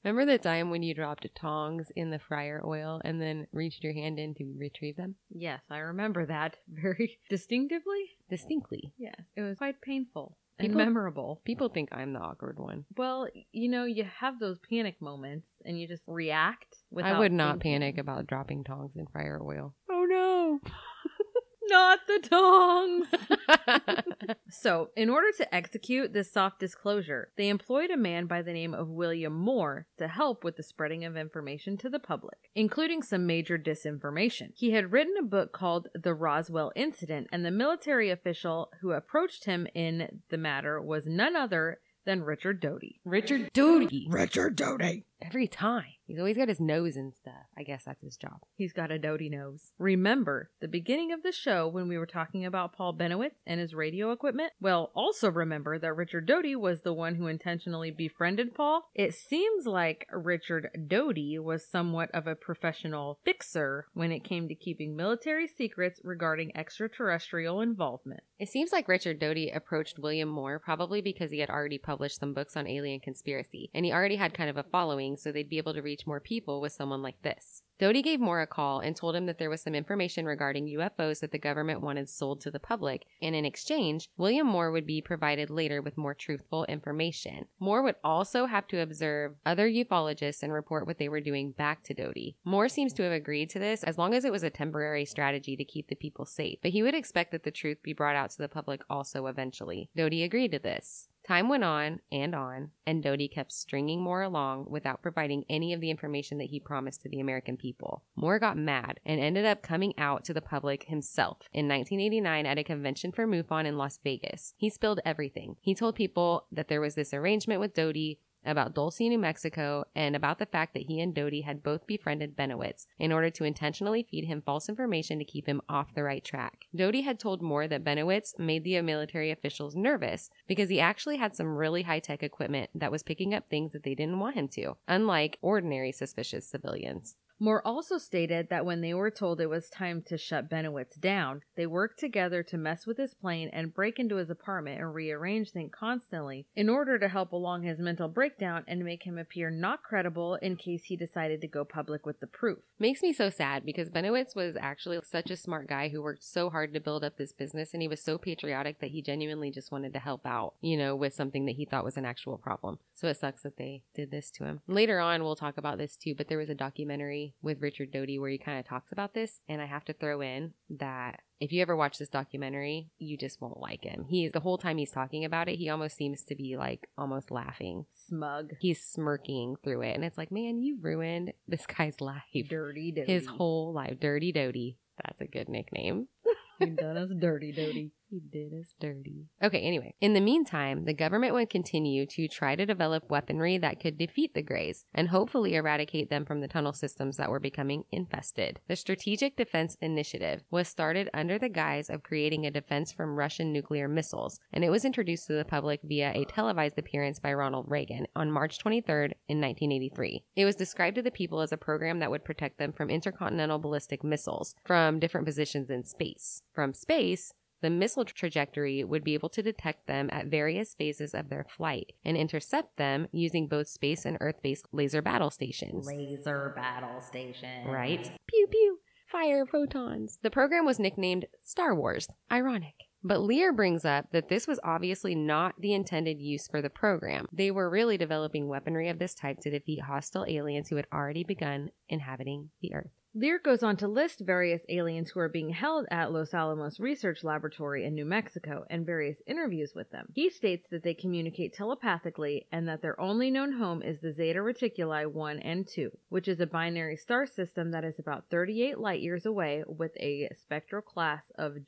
Remember the time when you dropped tongs in the fryer oil and then reached your hand in to retrieve them? Yes, I remember that very distinctively. Distinctly. Yes, it was quite painful and People- memorable. People think I'm the awkward one. Well, you know, you have those panic moments and you just react. Without I would not thinking. panic about dropping tongs in fire oil. Oh no. Not the tongs. So, in order to execute this soft disclosure, they employed a man by the name of William Moore to help with the spreading of information to the public, including some major disinformation. He had written a book called The Roswell Incident, and the military official who approached him in the matter was none other than Richard Doty. Richard Doty. Richard Doty. Every time. He's always got his nose and stuff. I guess that's his job. He's got a doty nose. Remember the beginning of the show when we were talking about Paul Bennewitz and his radio equipment? Well, also remember that Richard Doty was the one who intentionally befriended Paul. It seems like Richard Doty was somewhat of a professional fixer when it came to keeping military secrets regarding extraterrestrial involvement. It seems like Richard Doty approached William Moore probably because he had already published some books on alien conspiracy, and he already had kind of a following, so they'd be able to reach more people with someone like this. Doty gave Moore a call and told him that there was some information regarding UFOs that the government wanted sold to the public, and in exchange, William Moore would be provided later with more truthful information. Moore would also have to observe other ufologists and report what they were doing back to Doty. Moore seems to have agreed to this as long as it was a temporary strategy to keep the people safe, but he would expect that the truth be brought out to the public also eventually. Doty agreed to this. Time went on and on, and Doty kept stringing Moore along without providing any of the information that he promised to the American people. Moore got mad and ended up coming out to the public himself in 1989 at a convention for MUFON in Las Vegas. He spilled everything. He told people that there was this arrangement with Doty about Dulce, New Mexico, and about the fact that he and Doty had both befriended Bennewitz in order to intentionally feed him false information to keep him off the right track. Doty had told Moore that Bennewitz made the military officials nervous because he actually had some really high tech equipment that was picking up things that they didn't want him to, unlike ordinary suspicious civilians. Moore also stated that when they were told it was time to shut Bennewitz down, they worked together to mess with his plane and break into his apartment and rearrange things constantly in order to help along his mental breakdown and make him appear not credible in case he decided to go public with the proof. Makes me so sad because Bennewitz was actually such a smart guy who worked so hard to build up this business and he was so patriotic that he genuinely just wanted to help out, you know, with something that he thought was an actual problem. So it sucks that they did this to him. Later on, we'll talk about this too, but there was a documentary documentary with Richard Doty where he kind of talks about this. And I have to throw in that if you ever watch this documentary, you just won't like him. He the whole time he's talking about it, he almost seems to be like almost laughing. Smug. He's smirking through it, and it's like, man, you ruined this guy's life, Dirty Doty. his whole life. Dirty Doty. That's a good nickname. He done us dirty Doty. He did us dirty. Okay, anyway. In the meantime, the government would continue to try to develop weaponry that could defeat the Greys and hopefully eradicate them from the tunnel systems that were becoming infested. The Strategic Defense Initiative was started under the guise of creating a defense from Russian nuclear missiles, and it was introduced to the public via a televised appearance by Ronald Reagan on March 23rd in 1983. It was described to the people as a program that would protect them from intercontinental ballistic missiles from different positions in space. From space, the missile trajectory would be able to detect them at various phases of their flight and intercept them using both space and Earth based laser battle stations. Laser battle station. Right? Pew pew. Fire photons. The program was nicknamed Star Wars. Ironic. But Lear brings up that this was obviously not the intended use for the program. They were really developing weaponry of this type to defeat hostile aliens who had already begun inhabiting the Earth. Lear goes on to list various aliens who are being held at Los Alamos Research Laboratory in New Mexico and various interviews with them. He states that they communicate telepathically and that their only known home is the Zeta Reticuli 1 and 2, which is a binary star system that is about 38 light years away with a spectral class of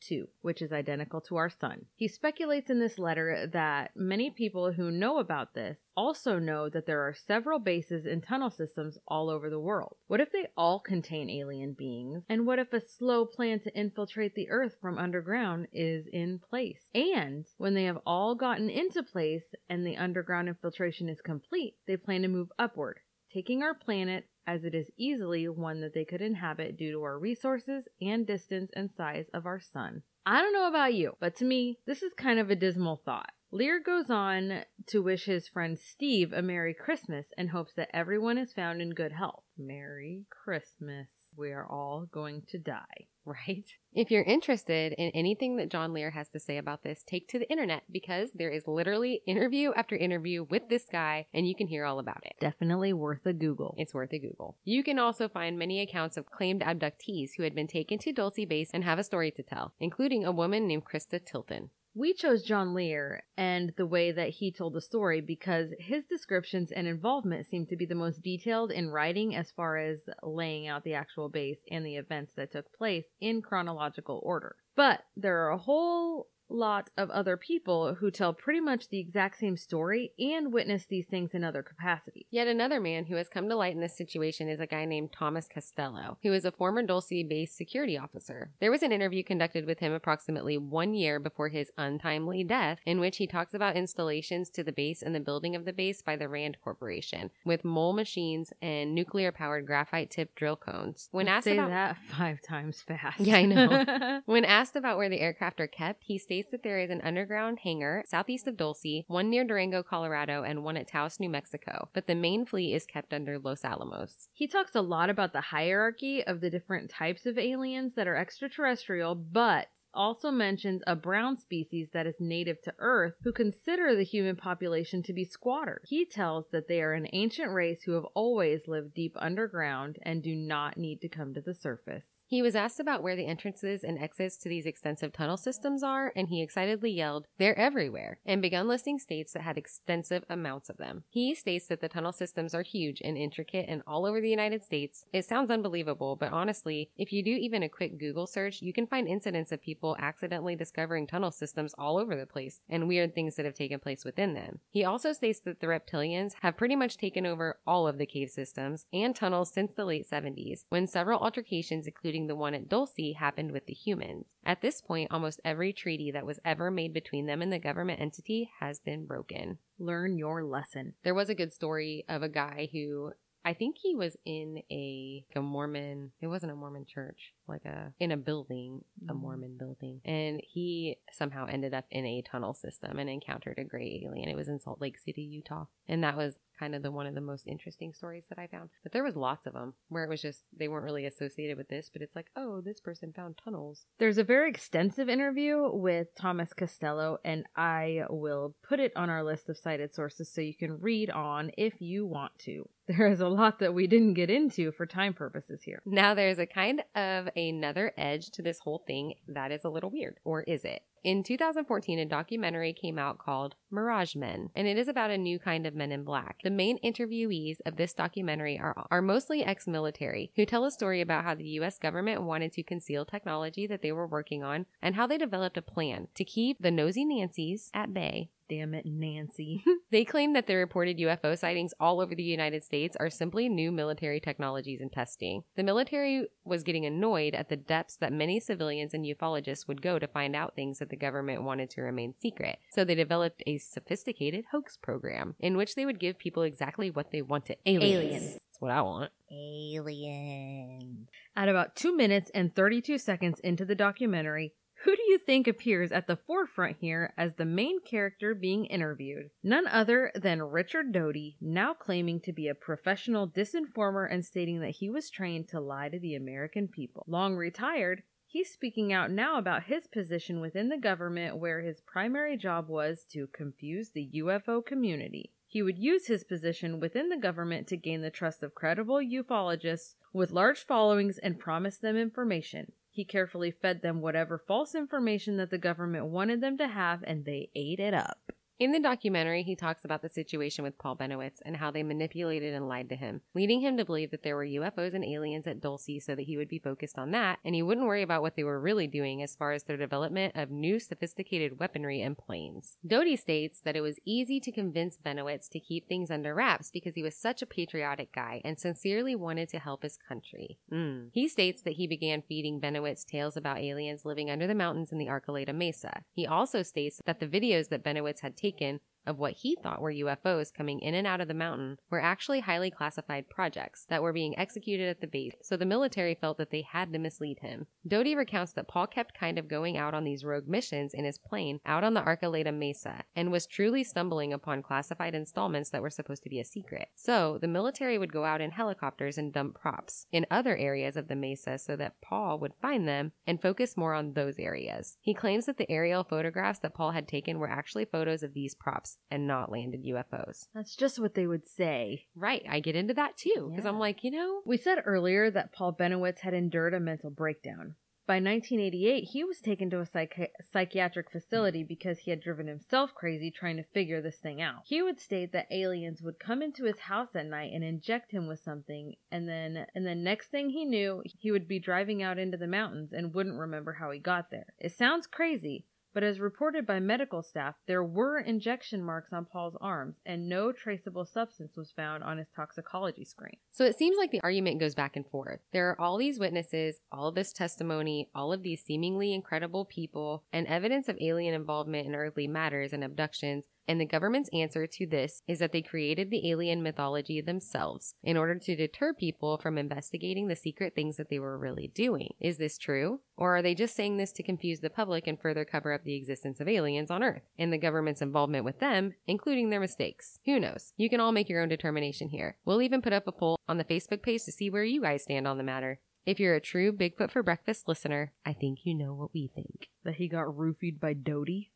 G2, which is identical to our sun. He speculates in this letter that many people who know about this also know that there are several bases and tunnel systems all over the world. What if they all contain alien beings? And what if a slow plan to infiltrate the Earth from underground is in place? And when they have all gotten into place and the underground infiltration is complete, they plan to move upward, taking our planet as it is easily one that they could inhabit due to our resources and distance and size of our sun. I don't know about you, but to me, this is kind of a dismal thought. Lear goes on to wish his friend Steve a Merry Christmas and hopes that everyone is found in good health. Merry Christmas. We are all going to die. Right? If you're interested in anything that John Lear has to say about this, take to the internet because there is literally interview after interview with this guy and you can hear all about it. Definitely worth a Google. It's worth a Google. You can also find many accounts of claimed abductees who had been taken to Dulce Base and have a story to tell, including a woman named Christa Tilton. We chose John Lear and the way that he told the story because his descriptions and involvement seem to be the most detailed in writing as far as laying out the actual base and the events that took place in chronological order. But there are a whole lot of other people who tell pretty much the exact same story and witness these things in other capacities. Yet another man who has come to light in this situation is a guy named Thomas Castello, who is a former Dulce base security officer. There was an interview conducted with him approximately one year before his untimely death, in which he talks about installations to the base and the building of the base by the Rand Corporation, with mole machines and nuclear powered graphite tipped drill cones. When asked Say about that five times fast. Yeah, I know. When asked about where the aircraft are kept, he states that there is an underground hangar southeast of Dulce, one near Durango, Colorado, and one at Taos, New Mexico. But the main fleet is kept under Los Alamos. He talks a lot about the hierarchy of the different types of aliens that are extraterrestrial, but also mentions a brown species that is native to Earth who consider the human population to be squatters. He tells that they are an ancient race who have always lived deep underground and do not need to come to the surface. He was asked about where the entrances and exits to these extensive tunnel systems are, and he excitedly yelled, They're everywhere, and begun listing states that had extensive amounts of them. He states that the tunnel systems are huge and intricate and all over the United States. It sounds unbelievable, but honestly, if you do even a quick Google search, you can find incidents of people accidentally discovering tunnel systems all over the place and weird things that have taken place within them. He also states that the reptilians have pretty much taken over all of the cave systems and tunnels since the late 70s, when several altercations, including the one at Dulce happened with the humans. At this point, almost every treaty that was ever made between them and the government entity has been broken. Learn your lesson. There was a good story of a guy who I think he was in a, like a Mormon, it wasn't a Mormon church, like a, in a building, a Mhm. Mormon building. And he somehow ended up in a tunnel system and encountered a gray alien. It was in Salt Lake City, Utah. And that was kind of the one of the most interesting stories that I found. But there was lots of them where it was just they weren't really associated with this, but it's like, oh, this person found tunnels. There's a very extensive interview with Thomas Castello, and I will put it on our list of cited sources so you can read on if you want to. There is a lot that we didn't get into for time purposes here. Now there's a kind of another edge to this whole thing that is a little weird, or is it? In 2014, a documentary came out called Mirage Men, and it is about a new kind of men in black. The main interviewees of this documentary are, are mostly ex military who tell a story about how the US government wanted to conceal technology that they were working on and how they developed a plan to keep the nosy Nancy's at bay Damn it, Nancy. They claim that the reported UFO sightings all over the United States are simply new military technologies and testing. The military was getting annoyed at the depths that many civilians and ufologists would go to find out things that the government wanted to remain secret. So they developed a sophisticated hoax program in which they would give people exactly what they wanted. Aliens. That's what I want. Aliens. At about 2 minutes and 32 seconds into the documentary, who do you think appears at the forefront here as the main character being interviewed? None other than Richard Doty, now claiming to be a professional disinformer and stating that he was trained to lie to the American people. Long retired, he's speaking out now about his position within the government where his primary job was to confuse the UFO community. He would use his position within the government to gain the trust of credible ufologists with large followings and promise them information. He carefully fed them whatever false information that the government wanted them to have, and they ate it up. In the documentary, he talks about the situation with Paul Bennewitz and how they manipulated and lied to him, leading him to believe that there were UFOs and aliens at Dulce so that he would be focused on that and he wouldn't worry about what they were really doing as far as their development of new sophisticated weaponry and planes. Doty states that it was easy to convince Bennewitz to keep things under wraps because he was such a patriotic guy and sincerely wanted to help his country. Mm. He states that he began feeding Bennewitz tales about aliens living under the mountains in the Archuleta Mesa. He also states that the videos that Bennewitz had taken taken of what he thought were UFOs coming in and out of the mountain were actually highly classified projects that were being executed at the base, so the military felt that they had to mislead him. Doty recounts that Paul kept kind of going out on these rogue missions in his plane out on the Archuleta Mesa and was truly stumbling upon classified installments that were supposed to be a secret. So the military would go out in helicopters and dump props in other areas of the mesa so that Paul would find them and focus more on those areas. He claims that the aerial photographs that Paul had taken were actually photos of these props and not landed UFOs. That's just what they would say. Right, I get into that too because Yeah. I'm like, you know, We said earlier that Paul Bennewitz had endured a mental breakdown. By 1988, he was taken to a psychi- psychiatric facility because he had driven himself crazy trying to figure this thing out. He would state that aliens would come into his house at night and inject him with something, and then and then next thing he knew, he would be driving out into the mountains and wouldn't remember how he got there. It sounds crazy, but as reported by medical staff, there were injection marks on Paul's arms, and no traceable substance was found on his toxicology screen. So it seems like the argument goes back and forth. There are all these witnesses, all of this testimony, all of these seemingly incredible people, and evidence of alien involvement in earthly matters and abductions. And the government's answer to this is that they created the alien mythology themselves in order to deter people from investigating the secret things that they were really doing. Is this true? Or are they just saying this to confuse the public and further cover up the existence of aliens on Earth and the government's involvement with them, including their mistakes? Who knows? You can all make your own determination here. We'll even put up a poll on the Facebook page to see where you guys stand on the matter. If you're a true Bigfoot for Breakfast listener, I think you know what we think. That he got roofied by Doty?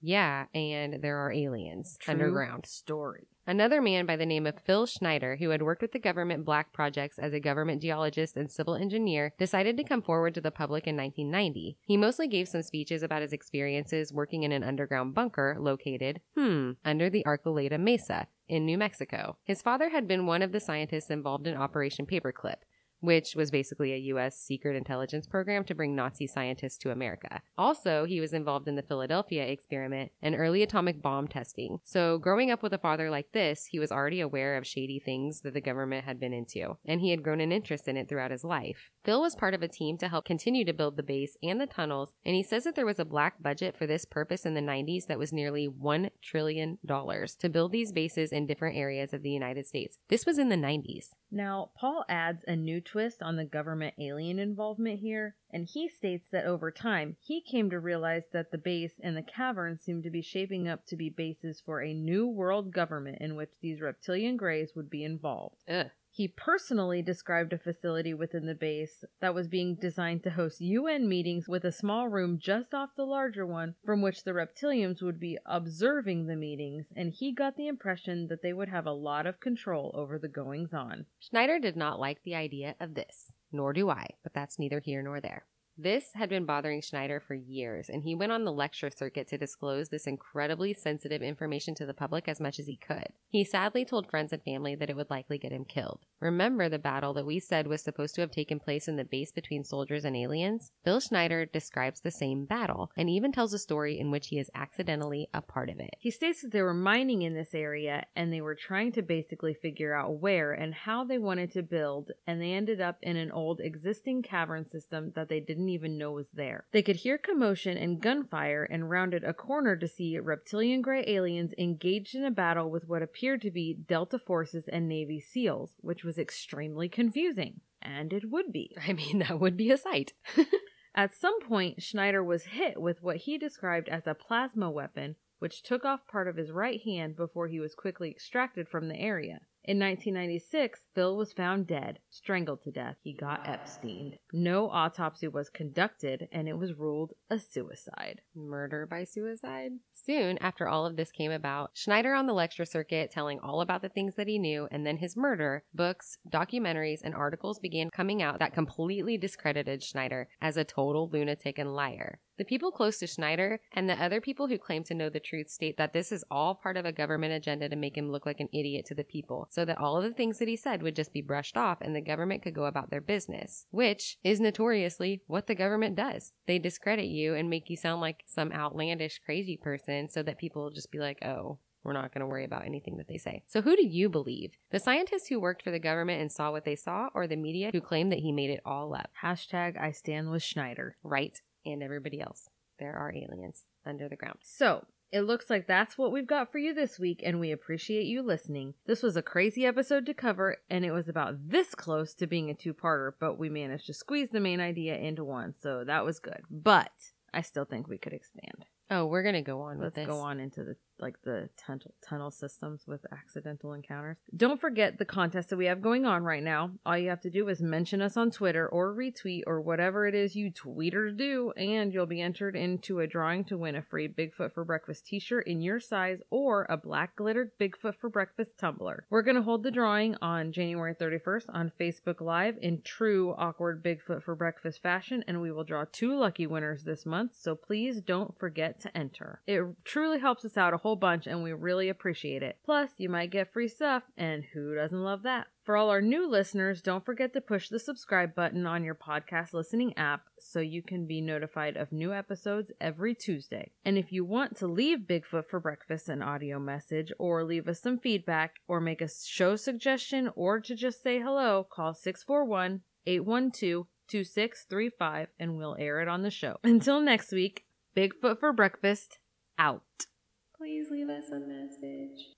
Yeah, and there are aliens True underground. story. Another man by the name of Phil Schneider, who had worked with the government black projects as a government geologist and civil engineer, decided to come forward to the public in 1990. He mostly gave some speeches about his experiences working in an underground bunker located, hmm, under the Archuleta Mesa in New Mexico. His father had been one of the scientists involved in Operation Paperclip which was basically a U.S. secret intelligence program to bring Nazi scientists to America. Also, he was involved in the Philadelphia experiment and early atomic bomb testing. So, growing up with a father like this, he was already aware of shady things that the government had been into, and he had grown an interest in it throughout his life. Phil was part of a team to help continue to build the base and the tunnels, and he says that there was a black budget for this purpose in the 90s that was nearly $1 trillion to build these bases in different areas of the United States. This was in the 90s. Now, Paul adds a new twist on the government alien involvement here, and he states that over time, he came to realize that the base and the cavern seemed to be shaping up to be bases for a new world government in which these reptilian greys would be involved. Ugh. He personally described a facility within the base that was being designed to host UN meetings with a small room just off the larger one from which the reptilians would be observing the meetings, and he got the impression that they would have a lot of control over the goings on. Schneider did not like the idea of this, nor do I, but that's neither here nor there. This had been bothering Schneider for years, and he went on the lecture circuit to disclose this incredibly sensitive information to the public as much as he could. He sadly told friends and family that it would likely get him killed. Remember the battle that we said was supposed to have taken place in the base between soldiers and aliens? Bill Schneider describes the same battle, and even tells a story in which he is accidentally a part of it. He states that they were mining in this area and they were trying to basically figure out where and how they wanted to build, and they ended up in an old existing cavern system that they didn't even know was there. They could hear commotion and gunfire and rounded a corner to see reptilian gray aliens engaged in a battle with what appeared to be Delta forces and Navy SEALs, which was extremely confusing. And it would be. I mean, that would be a sight. At some point, Schneider was hit with what he described as a plasma weapon, which took off part of his right hand before he was quickly extracted from the area. In 1996, Phil was found dead, strangled to death. He got Epstein. No autopsy was conducted, and it was ruled a suicide. Murder by suicide? Soon after all of this came about, Schneider on the lecture circuit telling all about the things that he knew, and then his murder, books, documentaries, and articles began coming out that completely discredited Schneider as a total lunatic and liar. The people close to Schneider and the other people who claim to know the truth state that this is all part of a government agenda to make him look like an idiot to the people, so that all of the things that he said would just be brushed off and the government could go about their business, which is notoriously what the government does. They discredit you and make you sound like some outlandish, crazy person so that people will just be like, oh, we're not going to worry about anything that they say. So, who do you believe? The scientists who worked for the government and saw what they saw, or the media who claim that he made it all up? Hashtag I stand with Schneider. Right? And everybody else. There are aliens under the ground. So, it looks like that's what we've got for you this week, and we appreciate you listening. This was a crazy episode to cover, and it was about this close to being a two parter, but we managed to squeeze the main idea into one, so that was good. But I still think we could expand. Oh, we're going to go on Let's with this. go on into the like the tunnel tunnel systems with accidental encounters. Don't forget the contest that we have going on right now. All you have to do is mention us on Twitter or retweet or whatever it is you tweeters do, and you'll be entered into a drawing to win a free Bigfoot for Breakfast t-shirt in your size or a black glittered Bigfoot for Breakfast tumbler. We're gonna hold the drawing on January 31st on Facebook Live in true awkward Bigfoot for Breakfast fashion, and we will draw two lucky winners this month. So please don't forget to enter. It truly helps us out a whole bunch and we really appreciate it. Plus, you might get free stuff, and who doesn't love that? For all our new listeners, don't forget to push the subscribe button on your podcast listening app so you can be notified of new episodes every Tuesday. And if you want to leave Bigfoot for Breakfast an audio message, or leave us some feedback, or make a show suggestion, or to just say hello, call 641 812 2635 and we'll air it on the show. Until next week, Bigfoot for Breakfast out. Please leave us a message.